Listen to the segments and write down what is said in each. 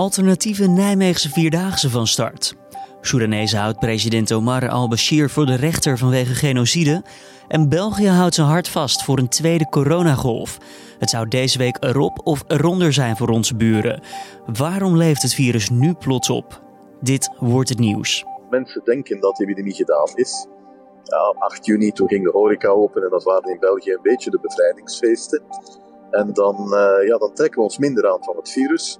alternatieve Nijmeegse Vierdaagse van start. Soedanese houdt president Omar al-Bashir voor de rechter vanwege genocide. En België houdt zijn hart vast voor een tweede coronagolf. Het zou deze week erop of eronder zijn voor onze buren. Waarom leeft het virus nu plots op? Dit wordt het nieuws. Mensen denken dat de epidemie gedaan is. Ja, 8 juni toen ging de horeca open en dat waren in België een beetje de bevrijdingsfeesten. En dan, uh, ja, dan trekken we ons minder aan van het virus.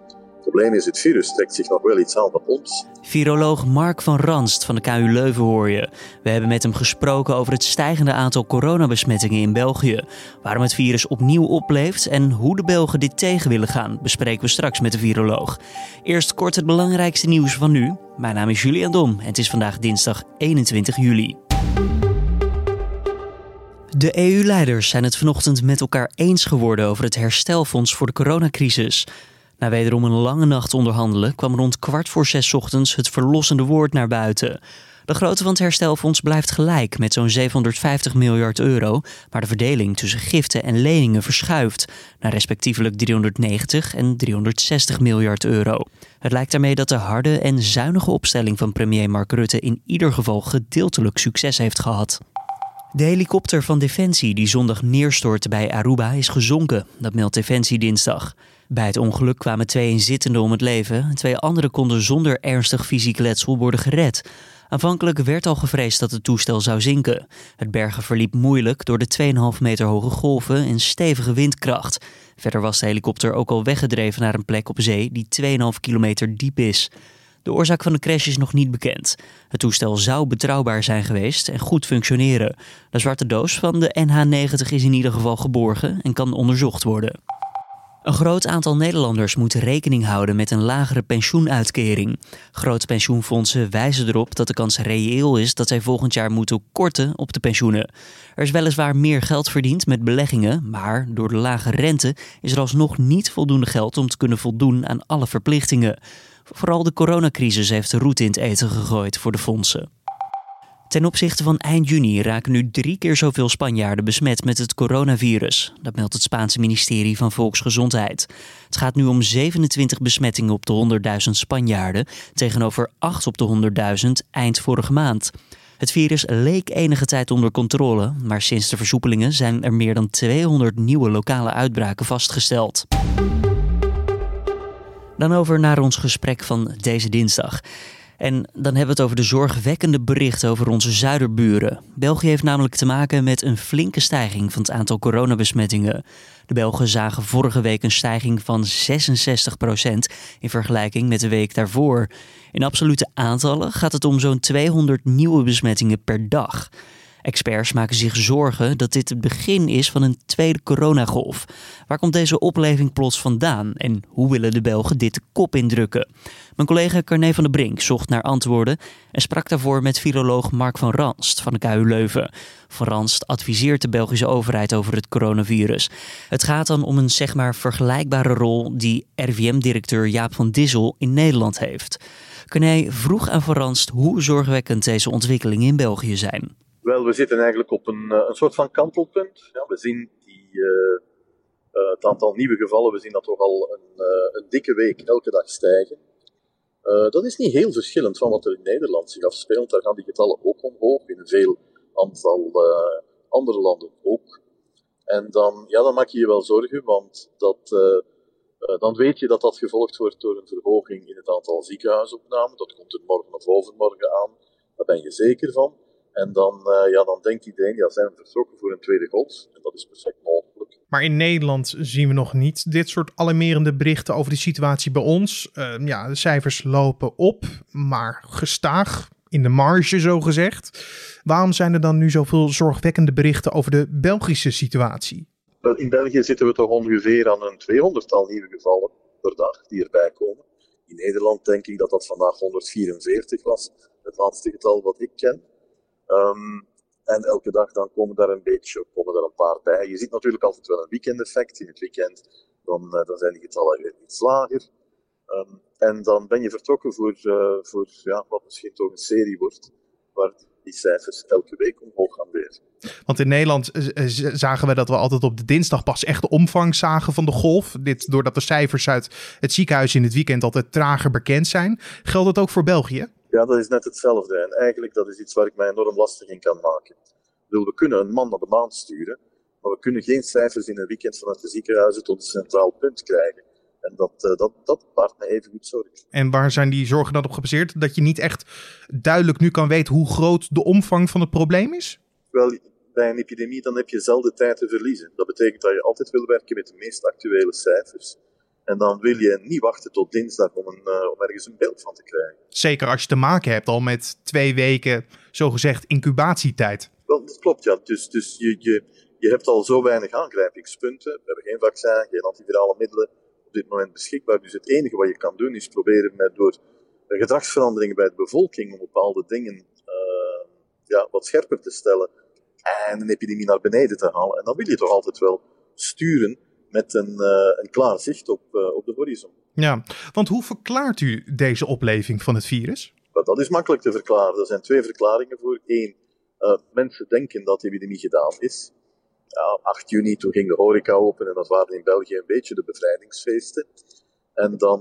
Probleem is, het virus trekt zich nog wel iets aan van ons. Viroloog Mark van Ranst van de KU Leuven hoor je. We hebben met hem gesproken over het stijgende aantal coronabesmettingen in België. Waarom het virus opnieuw opleeft en hoe de Belgen dit tegen willen gaan, bespreken we straks met de viroloog. Eerst kort het belangrijkste nieuws van nu. Mijn naam is Julian Dom en het is vandaag dinsdag 21 juli. De EU-leiders zijn het vanochtend met elkaar eens geworden over het herstelfonds voor de coronacrisis. Na wederom een lange nacht onderhandelen kwam rond kwart voor zes ochtends het verlossende woord naar buiten. De grootte van het herstelfonds blijft gelijk met zo'n 750 miljard euro, maar de verdeling tussen giften en leningen verschuift naar respectievelijk 390 en 360 miljard euro. Het lijkt daarmee dat de harde en zuinige opstelling van premier Mark Rutte in ieder geval gedeeltelijk succes heeft gehad. De helikopter van Defensie die zondag neerstortte bij Aruba is gezonken, dat meldt Defensie dinsdag. Bij het ongeluk kwamen twee inzittenden om het leven en twee anderen konden zonder ernstig fysiek letsel worden gered. Aanvankelijk werd al gevreesd dat het toestel zou zinken. Het bergen verliep moeilijk door de 2,5 meter hoge golven en stevige windkracht. Verder was de helikopter ook al weggedreven naar een plek op zee die 2,5 kilometer diep is. De oorzaak van de crash is nog niet bekend. Het toestel zou betrouwbaar zijn geweest en goed functioneren. De zwarte doos van de NH90 is in ieder geval geborgen en kan onderzocht worden. Een groot aantal Nederlanders moet rekening houden met een lagere pensioenuitkering. Grote pensioenfondsen wijzen erop dat de kans reëel is dat zij volgend jaar moeten korten op de pensioenen. Er is weliswaar meer geld verdiend met beleggingen, maar door de lage rente is er alsnog niet voldoende geld om te kunnen voldoen aan alle verplichtingen. Vooral de coronacrisis heeft de route in het eten gegooid voor de fondsen. Ten opzichte van eind juni raken nu drie keer zoveel Spanjaarden besmet met het coronavirus. Dat meldt het Spaanse ministerie van Volksgezondheid. Het gaat nu om 27 besmettingen op de 100.000 Spanjaarden, tegenover 8 op de 100.000 eind vorige maand. Het virus leek enige tijd onder controle, maar sinds de versoepelingen zijn er meer dan 200 nieuwe lokale uitbraken vastgesteld. Dan over naar ons gesprek van deze dinsdag. En dan hebben we het over de zorgwekkende berichten over onze zuiderburen. België heeft namelijk te maken met een flinke stijging van het aantal coronabesmettingen. De Belgen zagen vorige week een stijging van 66% in vergelijking met de week daarvoor. In absolute aantallen gaat het om zo'n 200 nieuwe besmettingen per dag. Experts maken zich zorgen dat dit het begin is van een tweede coronagolf. Waar komt deze opleving plots vandaan en hoe willen de Belgen dit de kop indrukken? Mijn collega Carne van der Brink zocht naar antwoorden en sprak daarvoor met viroloog Mark van Ranst van de KU Leuven. Van Ranst adviseert de Belgische overheid over het coronavirus. Het gaat dan om een zeg maar vergelijkbare rol die RVM-directeur Jaap van Dissel in Nederland heeft. Carne vroeg aan Van Ranst hoe zorgwekkend deze ontwikkelingen in België zijn. Wel, we zitten eigenlijk op een, eh, een soort van kantelpunt. Ja, we zien die, uh, uh, het aantal nieuwe gevallen, we zien dat toch al een, een dikke week elke dag stijgen. dat is niet heel verschillend van wat er in Nederland zich afspeelt. Daar gaan die getallen ook omhoog, in een veel aantal andere landen ook. En dan, ja, dan maak je je wel zorgen, want dat, dan weet je dat dat gevolgd wordt door een verhoging in het aantal ziekenhuisopnamen. Dat komt er morgen of overmorgen aan, daar ben je zeker van. En dan, uh, ja, dan denkt iedereen, ja, zijn we vertrokken voor een tweede golf. En dat is perfect mogelijk. Maar in Nederland zien we nog niet dit soort alarmerende berichten over de situatie bij ons. Uh, ja, de cijfers lopen op, maar gestaag in de marge, zo gezegd. Waarom zijn er dan nu zoveel zorgwekkende berichten over de Belgische situatie? In België zitten we toch ongeveer aan een 200-tal nieuwe gevallen per dag die erbij komen. In Nederland denk ik dat dat vandaag 144 was, het laatste getal wat ik ken. Um, en elke dag dan komen daar een beetje, komen er een paar bij. Je ziet natuurlijk altijd wel een weekendeffect. In het weekend dan, uh, dan zijn die getallen weer iets lager. Um, en dan ben je vertrokken voor, uh, voor ja, wat misschien toch een serie wordt, waar die cijfers elke week omhoog gaan weer. Want in Nederland zagen we dat we altijd op de dinsdag pas echt de omvang zagen van de golf. Dit doordat de cijfers uit het ziekenhuis in het weekend altijd trager bekend zijn. Geldt dat ook voor België? Ja, dat is net hetzelfde. En eigenlijk dat is iets waar ik mij enorm lastig in kan maken. we kunnen een man naar de maan sturen, maar we kunnen geen cijfers in een weekend vanuit de ziekenhuizen tot een centraal punt krijgen. En dat, uh, dat, dat baart me even goed zorgen. En waar zijn die zorgen dan op gebaseerd? Dat je niet echt duidelijk nu kan weten hoe groot de omvang van het probleem is? Wel, bij een epidemie dan heb je zelden tijd te verliezen. Dat betekent dat je altijd wil werken met de meest actuele cijfers. En dan wil je niet wachten tot dinsdag om, een, uh, om ergens een beeld van te krijgen. Zeker als je te maken hebt al met twee weken, zogezegd, incubatietijd. Wel, dat klopt ja. Dus, dus je, je, je hebt al zo weinig aangrijpingspunten. We hebben geen vaccin, geen antivirale middelen op dit moment beschikbaar. Dus het enige wat je kan doen is proberen met, door gedragsveranderingen bij de bevolking om bepaalde dingen uh, ja, wat scherper te stellen en een epidemie naar beneden te halen. En dan wil je toch altijd wel sturen met een, uh, een klaar zicht op, uh, op de horizon. Ja, want hoe verklaart u deze opleving van het virus? Dat is makkelijk te verklaren. Er zijn twee verklaringen voor. Eén, uh, mensen denken dat de epidemie gedaan is. Ja, 8 juni, toen ging de horeca open en dat waren in België een beetje de bevrijdingsfeesten. En dan,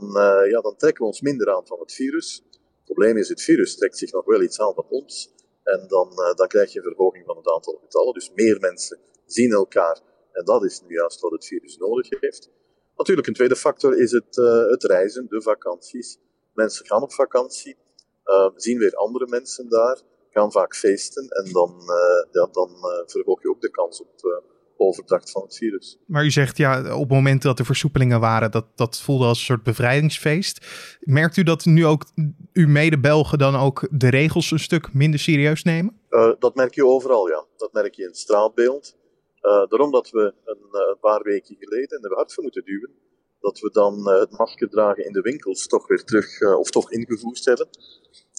ja, dan trekken we ons minder aan van het virus. Het probleem is, het virus trekt zich nog wel iets aan van ons. En dan, dan krijg je een verhoging van het aantal getallen. Dus meer mensen zien elkaar en dat is nu juist wat het virus nodig heeft. Natuurlijk, een tweede factor is het, uh, het reizen, de vakanties. Mensen gaan op vakantie, uh, zien weer andere mensen daar, gaan vaak feesten en dan, uh, ja, dan verhoog je ook de kans op overdracht van het virus. Maar u zegt ja, op het moment dat er versoepelingen waren, dat, dat voelde als een soort bevrijdingsfeest. Merkt u dat nu ook uw mede-Belgen dan ook de regels een stuk minder serieus nemen? dat merk je overal, ja. Dat merk je in het straatbeeld. Uh, daarom dat we een, uh, een, paar weken geleden er hard voor moeten duwen, dat we dan uh, het masker dragen in de winkels toch weer terug, of toch ingevoerd hebben.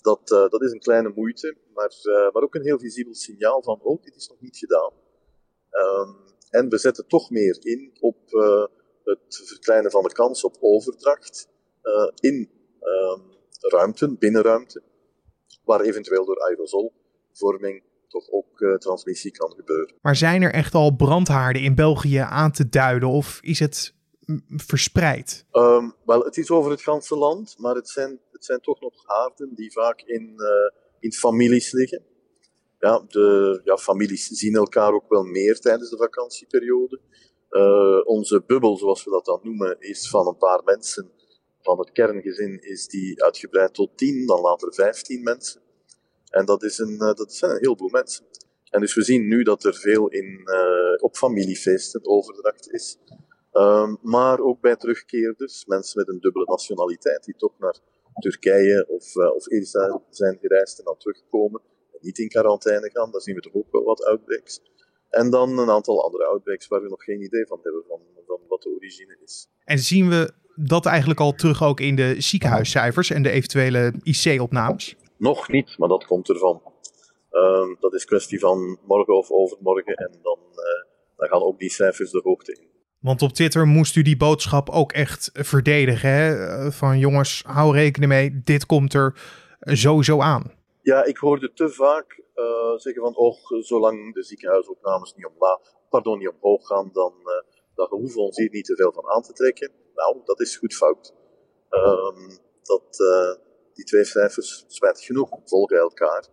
Dat, dat is een kleine moeite, maar, maar ook een heel visibel signaal van, oh, dit is nog niet gedaan. Um, en we zetten toch meer in op het verkleinen van de kans op overdracht in um, ruimten, binnenruimten, waar eventueel door aerosolvorming toch ook uh, transmissie kan gebeuren. Maar zijn er echt al brandhaarden in België aan te duiden of is het verspreid? Um, wel, het is over het ganse land, maar het zijn, het zijn toch nog haarden die vaak in, uh, in families liggen. Ja, de ja, families zien elkaar ook wel meer tijdens de vakantieperiode. Uh, onze bubbel, zoals we dat dan noemen, is van een paar mensen. Van het kerngezin is die uitgebreid tot tien, dan later vijftien mensen. En dat, is een, uh, dat zijn een heleboel mensen. En dus we zien nu dat er veel in, uh, op familiefeesten overdracht is. Um, maar ook bij terugkeerders, mensen met een dubbele nationaliteit, die toch naar Turkije of, uh, of Israël zijn gereisd en dan terugkomen en niet in quarantaine gaan, daar zien we toch ook wel wat outbreaks. En dan een aantal andere outbreaks waar we nog geen idee van hebben van, van wat de origine is. En zien we dat eigenlijk al terug ook in de ziekenhuiscijfers en de eventuele IC-opnames? Nog niet, maar dat komt ervan. Um, dat is kwestie van morgen of overmorgen en dan, uh, dan gaan ook die cijfers de hoogte in. Want op Twitter moest u die boodschap ook echt verdedigen. Hè? Van jongens, hou rekening mee, dit komt er sowieso aan. Ja, ik hoorde te vaak uh, zeggen van, oh, zolang de ziekenhuisopnames niet, omlaag, pardon, niet omhoog gaan, dan, uh, dan hoeven we ons hier niet te veel van aan te trekken. Nou, dat is goed fout. Um, dat, uh, die twee cijfers, spijtig genoeg, volgen elkaar.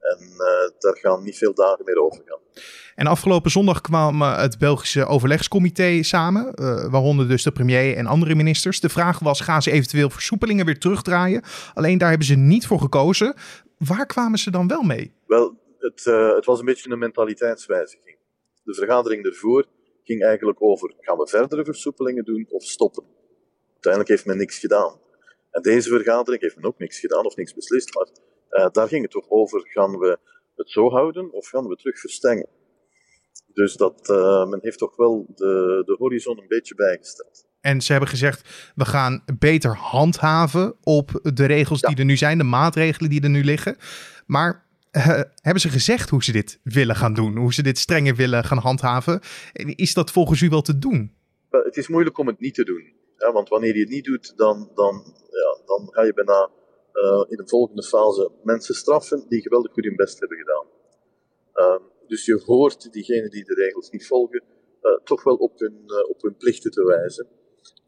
En uh, daar gaan niet veel dagen meer over gaan. En afgelopen zondag kwam het Belgische overlegscomité samen, uh, waaronder dus de premier en andere ministers. De vraag was, gaan ze eventueel versoepelingen weer terugdraaien? Alleen daar hebben ze niet voor gekozen. Waar kwamen ze dan wel mee? Wel, het, uh, het was een beetje een mentaliteitswijziging. De vergadering ervoor ging eigenlijk over, gaan we verdere versoepelingen doen of stoppen? Uiteindelijk heeft men niks gedaan. En deze vergadering heeft men ook niks gedaan of niks beslist, maar uh, daar ging het toch over, gaan we het zo houden of gaan we terug verstengen? Dus dat, uh, men heeft toch wel de, de horizon een beetje bijgesteld. En ze hebben gezegd, we gaan beter handhaven op de regels ja. die er nu zijn, de maatregelen die er nu liggen. Maar uh, hebben ze gezegd hoe ze dit willen gaan doen? Hoe ze dit strenger willen gaan handhaven? Is dat volgens u wel te doen? Het is moeilijk om het niet te doen. Ja, want wanneer je het niet doet, dan, dan, ja, dan ga je bijna in een volgende fase mensen straffen die geweldig goed hun best hebben gedaan. Ehm, dus je hoort diegenen die de regels niet volgen toch wel op hun, op hun plichten te wijzen.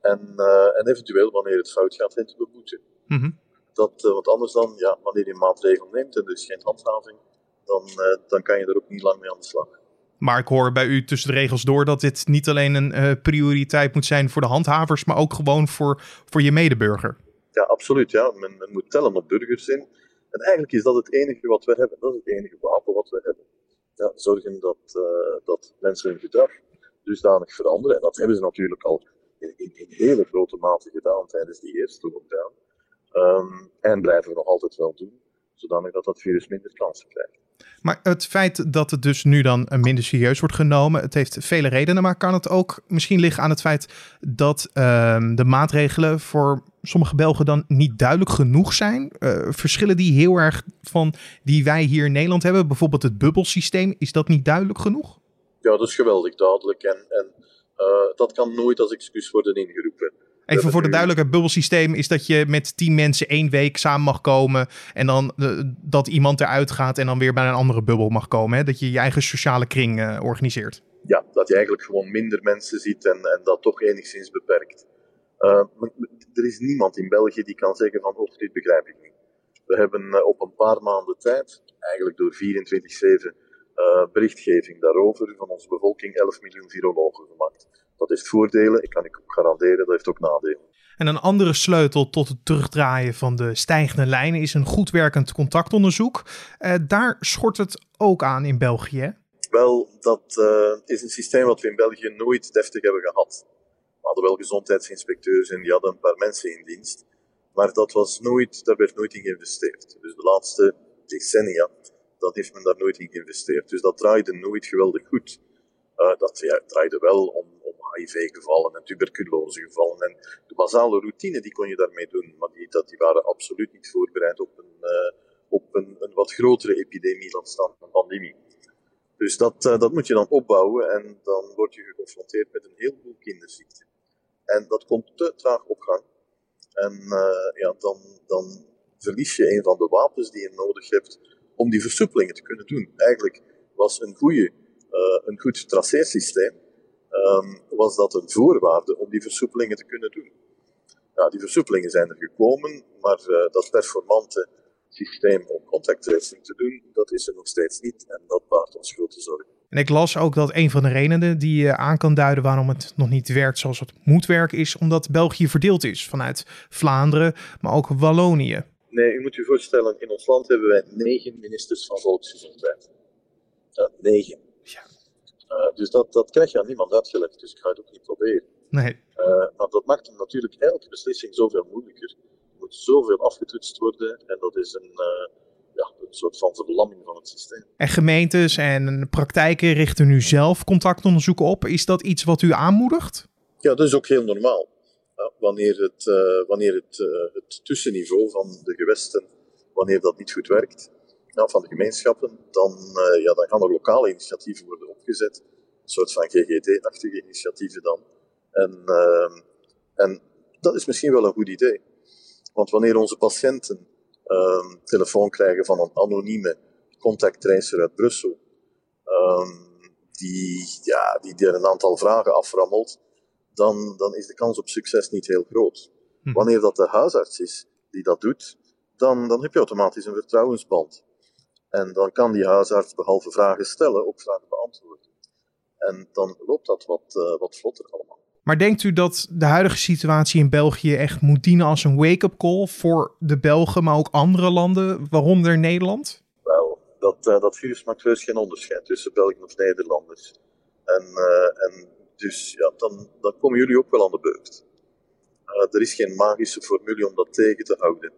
En, en eventueel, wanneer het fout gaat, hen te beboeten. Mm dat, want anders dan, ja, wanneer je een maatregel neemt en er is geen handhaving, dan, dan kan je er ook niet lang mee aan de slag. Maar ik hoor bij u tussen de regels door dat dit niet alleen een uh, prioriteit moet zijn voor de handhavers, maar ook gewoon voor, voor je medeburger. Ja, absoluut. Ja. Men, men moet tellen op burgerzin. En eigenlijk is dat het enige wat we hebben. Dat is het enige wapen wat we hebben. Ja, zorgen dat, uh, dat mensen hun gedrag dusdanig veranderen. En dat hebben ze natuurlijk al in, in, in hele grote mate gedaan tijdens die eerste lockdown. Um, en blijven we nog altijd wel doen, zodanig dat dat virus minder kansen krijgt. Maar het feit dat het dus nu dan minder serieus wordt genomen, het heeft vele redenen, maar kan het ook misschien liggen aan het feit dat uh, de maatregelen voor sommige Belgen dan niet duidelijk genoeg zijn? Uh, verschillen die heel erg van die wij hier in Nederland hebben? Bijvoorbeeld het bubbelsysteem, is dat niet duidelijk genoeg? Ja, dat is geweldig duidelijk en, en uh, dat kan nooit als excuus worden ingeroepen. Even voor de duidelijke bubbelsysteem is dat je met tien mensen één week samen mag komen. En dan uh, dat iemand eruit gaat en dan weer bij een andere bubbel mag komen. Hè? Dat je je eigen sociale kring uh, organiseert. Ja, dat je eigenlijk gewoon minder mensen ziet en, en dat toch enigszins beperkt. Uh, er is niemand in België die kan zeggen van, oh, dit begrijp ik niet. We hebben op een paar maanden tijd, eigenlijk door 24-7 berichtgeving daarover, van onze bevolking 11 miljoen virologen gemaakt. Dat heeft voordelen, ik kan ik ook garanderen, dat heeft ook nadelen. En een andere sleutel tot het terugdraaien van de stijgende lijnen is een goed werkend contactonderzoek. Uh, daar schort het ook aan in België. Wel, dat uh, is een systeem wat we in België nooit deftig hebben gehad. We hadden wel gezondheidsinspecteurs en die hadden een paar mensen in dienst. Maar dat was nooit, daar werd nooit in geïnvesteerd. Dus de laatste decennia, dat heeft men daar nooit in geïnvesteerd. Dus dat draaide nooit geweldig goed. Uh, dat ja, draaide wel om HIV-gevallen en tuberculosegevallen. En de basale routine die kon je daarmee doen, maar die, dat, die waren absoluut niet voorbereid op een, uh, op een, een, wat grotere epidemie dan staan een pandemie. Dus dat, uh, dat moet je dan opbouwen en dan word je geconfronteerd met een heleboel kinderziekten. En dat komt te traag op gang. En uh, ja, dan, dan verlies je een van de wapens die je nodig hebt om die versoepelingen te kunnen doen. Eigenlijk was een, goede, een goed traceersysteem um, was dat een voorwaarde om die versoepelingen te kunnen doen. Nou, die versoepelingen zijn er gekomen, maar uh, dat performante systeem om contact tracing te doen, dat is er nog steeds niet en dat baart ons grote zorgen. En ik las ook dat een van de redenen die je aan kan duiden waarom het nog niet werkt zoals het moet werken, is omdat België verdeeld is vanuit Vlaanderen, maar ook Wallonië. Nee, u moet u voorstellen, in ons land hebben wij negen ministers van volksgezondheid. Ja, negen. Uh, dus dat, dat krijg je aan niemand uitgelegd, dus ik ga het ook niet proberen. Nee. Uh, maar dat maakt natuurlijk elke beslissing zoveel moeilijker. Er moet zoveel afgetoetst worden en dat is een, uh, ja, een soort van verlamming van het systeem. En gemeentes en praktijken richten nu zelf contactonderzoeken op. Is dat iets wat u aanmoedigt? Ja, dat is ook heel normaal. wanneer het, wanneer het, het tussenniveau van de gewesten, wanneer dat niet goed werkt, ja, van de gemeenschappen, dan, uh, ja, dan gaan er lokale initiatieven worden opgezet. Een soort van GGD-achtige initiatieven dan. En, uh, en dat is misschien wel een goed idee. Want wanneer onze patiënten uh, telefoon krijgen van een anonieme contacttracer uit Brussel, um, die, ja, die, die er een aantal vragen aframmelt, dan, dan is de kans op succes niet heel groot. Hm. Wanneer dat de huisarts is die dat doet, dan, dan heb je automatisch een vertrouwensband. En dan kan die huisarts behalve vragen stellen ook vragen beantwoorden. En dan loopt dat wat, uh, wat vlotter allemaal. Maar denkt u dat de huidige situatie in België echt moet dienen als een wake-up call voor de Belgen, maar ook andere landen, waaronder Nederland? Wel, dat, uh, dat virus maakt heus geen onderscheid tussen Belgen of Nederlanders. En, uh, en dus ja, dan, dan komen jullie ook wel aan de beurt. er is geen magische formule om dat tegen te houden.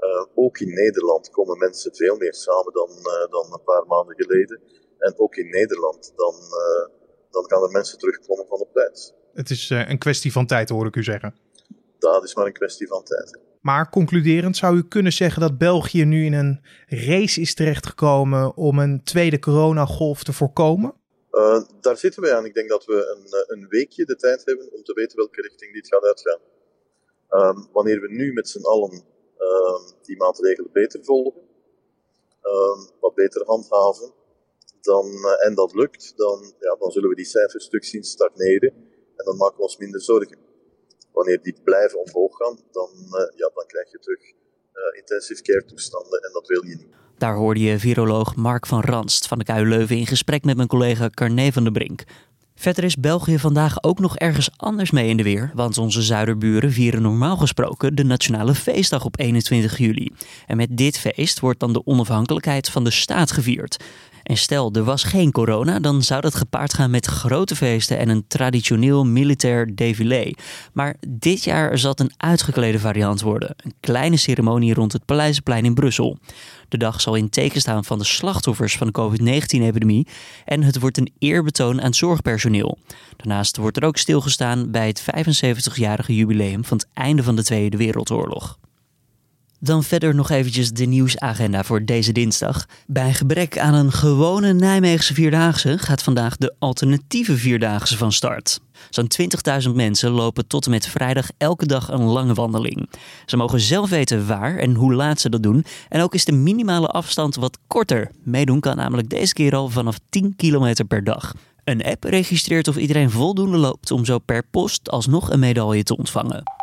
Uh, ook in Nederland komen mensen veel meer samen dan, uh, dan een paar maanden geleden. En ook in Nederland, dan, uh, dan gaan er mensen terugkomen van op tijd. Het is een kwestie van tijd, hoor ik u zeggen. Dat is maar een kwestie van tijd. Maar concluderend zou u kunnen zeggen dat België nu in een race is terechtgekomen om een tweede coronagolf te voorkomen? daar zitten wij aan. Ik denk dat we een, een weekje de tijd hebben om te weten welke richting dit gaat uitgaan. Um, wanneer we nu met z'n allen ehm, die maatregelen beter volgen, ehm, wat beter handhaven, dan, eh, en dat lukt, dan, ja, dan zullen we die cijfers stuk zien stagneren en dan maken we ons minder zorgen. Wanneer die blijven omhoog gaan, dan, uh, ja, dan krijg je terug uh, intensive care toestanden en dat wil je niet. Daar hoorde je viroloog Mark van Ranst van de KU Leuven in gesprek met mijn collega Carne van der Brink. Verder is België vandaag ook nog ergens anders mee in de weer, want onze zuiderburen vieren normaal gesproken de nationale feestdag op 21 juli. En met dit feest wordt dan de onafhankelijkheid van de staat gevierd. En stel, er was geen corona, dan zou dat gepaard gaan met grote feesten en een traditioneel militair défilé. Maar dit jaar zal het een uitgeklede variant worden. Een kleine ceremonie rond het Paleizenplein in Brussel. De dag zal in teken staan van de slachtoffers van de COVID-19-epidemie en het wordt een eerbetoon aan zorgpersoneel. Daarnaast wordt er ook stilgestaan bij het 75-jarige jubileum van het einde van de Tweede Wereldoorlog. Dan verder nog eventjes de nieuwsagenda voor deze dinsdag. Bij gebrek aan een gewone Nijmeegse Vierdaagse gaat vandaag de alternatieve Vierdaagse van start. Zo'n 20.000 mensen lopen tot en met vrijdag elke dag een lange wandeling. Ze mogen zelf weten waar en hoe laat ze dat doen. En ook is de minimale afstand wat korter. Meedoen kan namelijk deze keer al vanaf 10 kilometer per dag. Een app registreert of iedereen voldoende loopt om zo per post alsnog een medaille te ontvangen.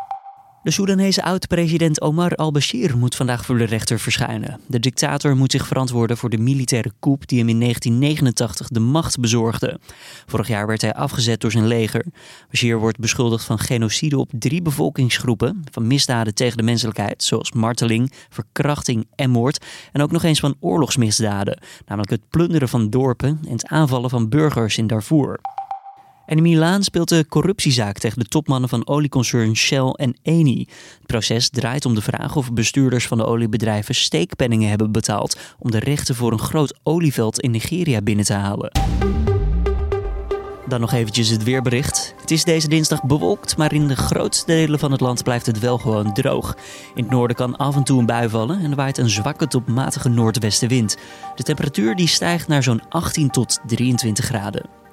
De Soedanese oud-president Omar al-Bashir moet vandaag voor de rechter verschijnen. De dictator moet zich verantwoorden voor de militaire coup die hem in 1989 de macht bezorgde. Vorig jaar werd hij afgezet door zijn leger. Bashir wordt beschuldigd van genocide op drie bevolkingsgroepen, van misdaden tegen de menselijkheid, zoals marteling, verkrachting en moord, en ook nog eens van oorlogsmisdaden, namelijk het plunderen van dorpen en het aanvallen van burgers in Darfur. En in Milaan speelt de corruptiezaak tegen de topmannen van olieconcern Shell en Eni. Het proces draait om de vraag of bestuurders van de oliebedrijven steekpenningen hebben betaald om de rechten voor een groot olieveld in Nigeria binnen te halen. Dan nog eventjes het weerbericht. Het is deze dinsdag bewolkt, maar in de grootste delen van het land blijft het wel gewoon droog. In het noorden kan af en toe een bui vallen en er waait een zwakke tot matige noordwestenwind. De temperatuur die stijgt naar zo'n 18 tot 23 graden.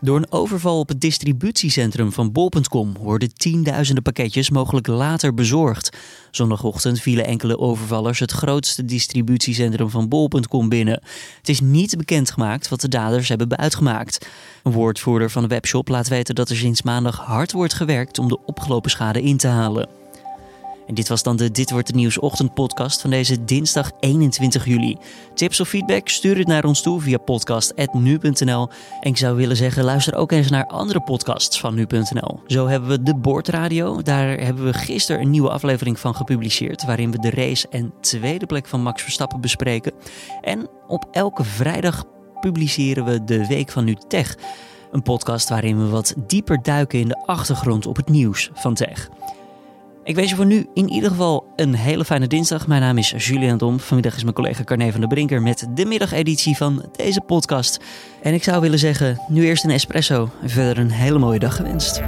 Door een overval op het distributiecentrum van bol.com worden tienduizenden pakketjes mogelijk later bezorgd. Zondagochtend vielen enkele overvallers het grootste distributiecentrum van bol.com binnen. Het is niet bekendgemaakt wat de daders hebben uitgemaakt. Een woordvoerder van de webshop laat weten dat er sinds maandag hard wordt gewerkt om de opgelopen schade in te halen. En dit was dan de Dit Wordt Het Nieuws ochtendpodcast van deze dinsdag 21 juli. Tips of feedback? Stuur het naar ons toe via podcast.nu.nl. En ik zou willen zeggen, luister ook eens naar andere podcasts van nu.nl. Zo hebben we de Boordradio. Daar hebben we gisteren een nieuwe aflevering van gepubliceerd... waarin we de race en tweede plek van Max Verstappen bespreken. En op elke vrijdag publiceren we de Week van Nu Tech... Een podcast waarin we wat dieper duiken in de achtergrond op het nieuws van tech. Ik wens je voor nu in ieder geval een hele fijne dinsdag. Mijn naam is Julian Dom. Vanmiddag is mijn collega Carne van der Brinker met de middageditie van deze podcast. En ik zou willen zeggen, nu eerst een espresso en verder een hele mooie dag gewenst.